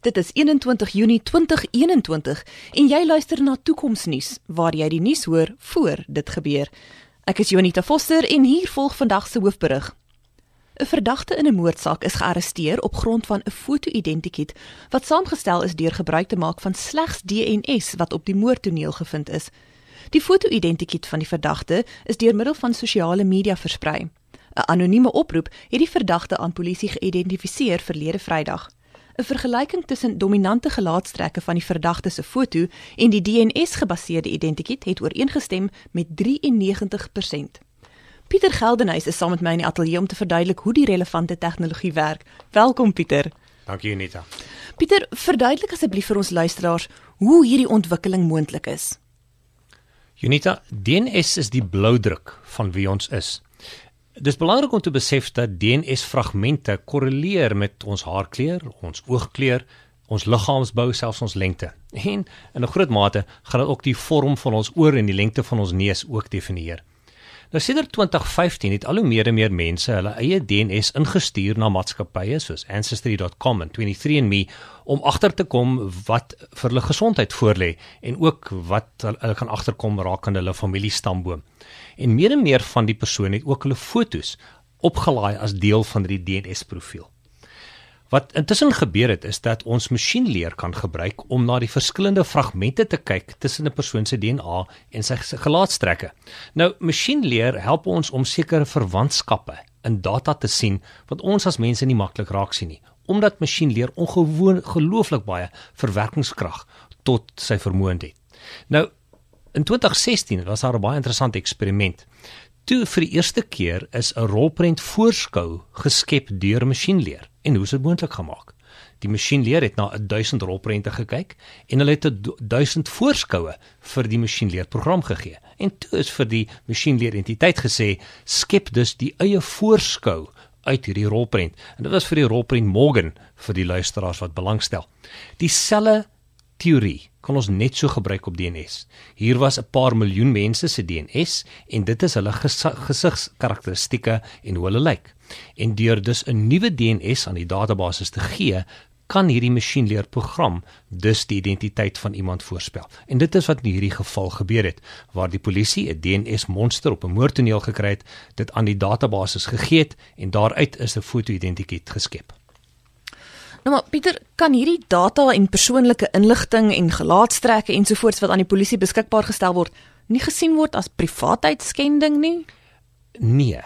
Dit is 21 Junie 2021 en jy luister na Toekomsnuus waar jy die nuus hoor voor dit gebeur. Ek is Jonita Foster en hier volg vandag se hoofberig. 'n Verdagte in 'n moordsaak is gearresteer op grond van 'n foto-identiteit wat saamgestel is deur gebruik te maak van slegs DNS wat op die moordtoneel gevind is. Die foto-identiteit van die verdagte is deur middel van sosiale media versprei. 'n Anonieme oproep het die verdagte aan polisie geïdentifiseer verlede Vrydag. 'n vergelyking tussen dominante gelaatstrekke van die verdagte se foto en die DNS-gebaseerde identiteit het ooreengestem met 93%. Pieter Geldenhuys is saam met my in die ateljee om te verduidelik hoe die relevante tegnologie werk. Welkom Pieter. Dankie Unita. Pieter, verduidelik asseblief vir ons luisteraars hoe hierdie ontwikkeling moontlik is. Unita, DNS is die bloudruk van wie ons is. Dis belangrik om te besef dat DNS-fragmente korreleer met ons haarkleur, ons oogkleur, ons liggaamsbou, selfs ons lengte. En in 'n groot mate gaan dit ook die vorm van ons oor en die lengte van ons neus ook definieer. Nou sedert 2015 het al hoe meer en meer mense hulle eie DNS ingestuur na maatskappye soos ancestry.com en 23andMe om agter te kom wat vir hulle gesondheid voorlê en ook wat hulle kan agterkom rakende hulle familiestamboom. En meer en meer van die persone het ook hulle fotos opgelaai as deel van die DNS profiel. Wat intussen gebeur het is dat ons masjienleer kan gebruik om na die verskillende fragmente te kyk tussen 'n persoon se DNA en sy gelaatstrekke. Nou masjienleer help ons om sekere verwantskappe in data te sien wat ons as mense nie maklik raak sien nie, omdat masjienleer ongewoon gelooflik baie verwerkingskrag tot sy vermoë het. Nou in 2016 was daar 'n baie interessante eksperiment. Toe vir die eerste keer is 'n rolprent voorskou geskep deur masjienleer. En hoe is dit moontlik gemaak? Die masjienleer het na 1000 rolprente gekyk en hulle het 1000 voorskoue vir die masjienleerprogram gegee. En toe is vir die masjienleer entiteit gesê skep dus die eie voorskou uit hierdie rolprent. En dit was vir die rolprent Morgan vir die luisteraars wat belangstel. Dieselfde teorie kan ons net so gebruik op DNS. Hier was 'n paar miljoen mense se DNS en dit is hulle gesigskarakteristikke en hoe hulle lyk. En deur dus 'n nuwe DNS aan die database te gee, kan hierdie masjienleerprogram dus die identiteit van iemand voorspel. En dit is wat in hierdie geval gebeur het, waar die polisie 'n DNS monster op 'n moordtoneel gekry het, dit aan die database gegee het en daaruit is 'n foto-identiteit geskep. Nou maar Pieter, kan hierdie data en persoonlike inligting en gelaatstrekke ensovoorts wat aan die polisie beskikbaar gestel word, nie gesien word as privaatheidskending nie? Nee.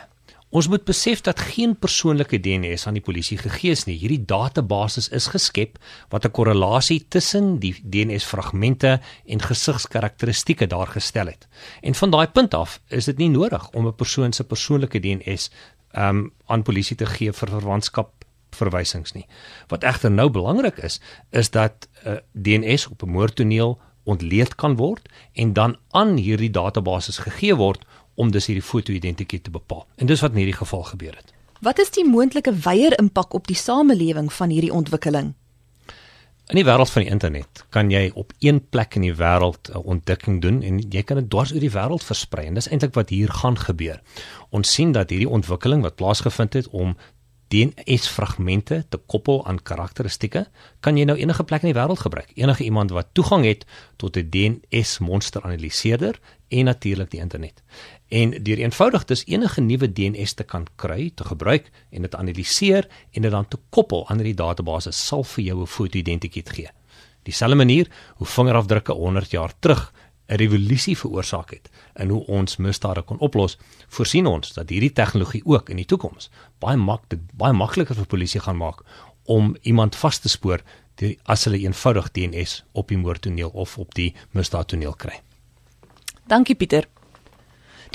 Ons moet besef dat geen persoonlike DNS aan die polisie gegee is nie. Hierdie database is geskep wat 'n korrelasie tussen die DNS-fragmente en gesigskarakteristikke daar gestel het. En van daai punt af is dit nie nodig om 'n persoon se persoonlike DNS um aan polisie te gee vir verwantskap verwysings nie. Wat egter nou belangrik is, is dat uh, DNS op 'n moordtoneel ontleed kan word en dan aan hierdie database gegee word om dus hierdie foto-identiteit te bepaal. En dis wat in hierdie geval gebeur het. Wat is die moontlike wyeer impak op die samelewing van hierdie ontwikkeling? In die wêreld van die internet kan jy op een plek in die wêreld 'n ontdekking doen en jy kan dit dwars oor die wêreld versprei en dis eintlik wat hier gaan gebeur. Ons sien dat hierdie ontwikkeling wat plaasgevind het om DNS-fragmente te koppel aan karakteristikke, kan jy nou enige plek in die wêreld gebruik. Enige iemand wat toegang het tot 'n DNS-monster-analiseerder en natuurlik die internet. En deur eenvoudig dus enige nuwe DNS te kan kry, te gebruik en dit analiseer en dit dan te koppel aan hierdie database sal vir jou 'n foto-identiteit gee. Dieselfde manier hoe vingerafdrukke 100 jaar terug 'n revolusie veroorsaak het in hoe ons misdade kon oplos, voorsien ons dat hierdie tegnologie ook in die toekoms baie maklik baie makliker vir polisie gaan maak om iemand vas te spoor die, as hulle eenvoudig DNS op die moordtoneel of op die misdaadtoneel kry. Dankie Pieter.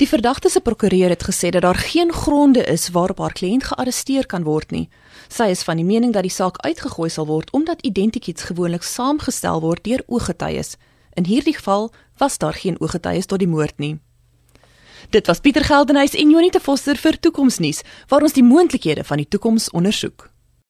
Die verdagte se prokureur het gesê dat daar geen gronde is waarop haar kliënt gearresteer kan word nie. Sy is van die mening dat die saak uitgegooi sal word omdat identiteits gewoonlik saamgestel word deur ooggetuies. In hierdie geval was daar geen ooggetuies tot die moord nie. Dit was Pieter Geldenhuys en Jonita Vosser vir Toekomsnuus waar ons die moontlikhede van die toekoms ondersoek.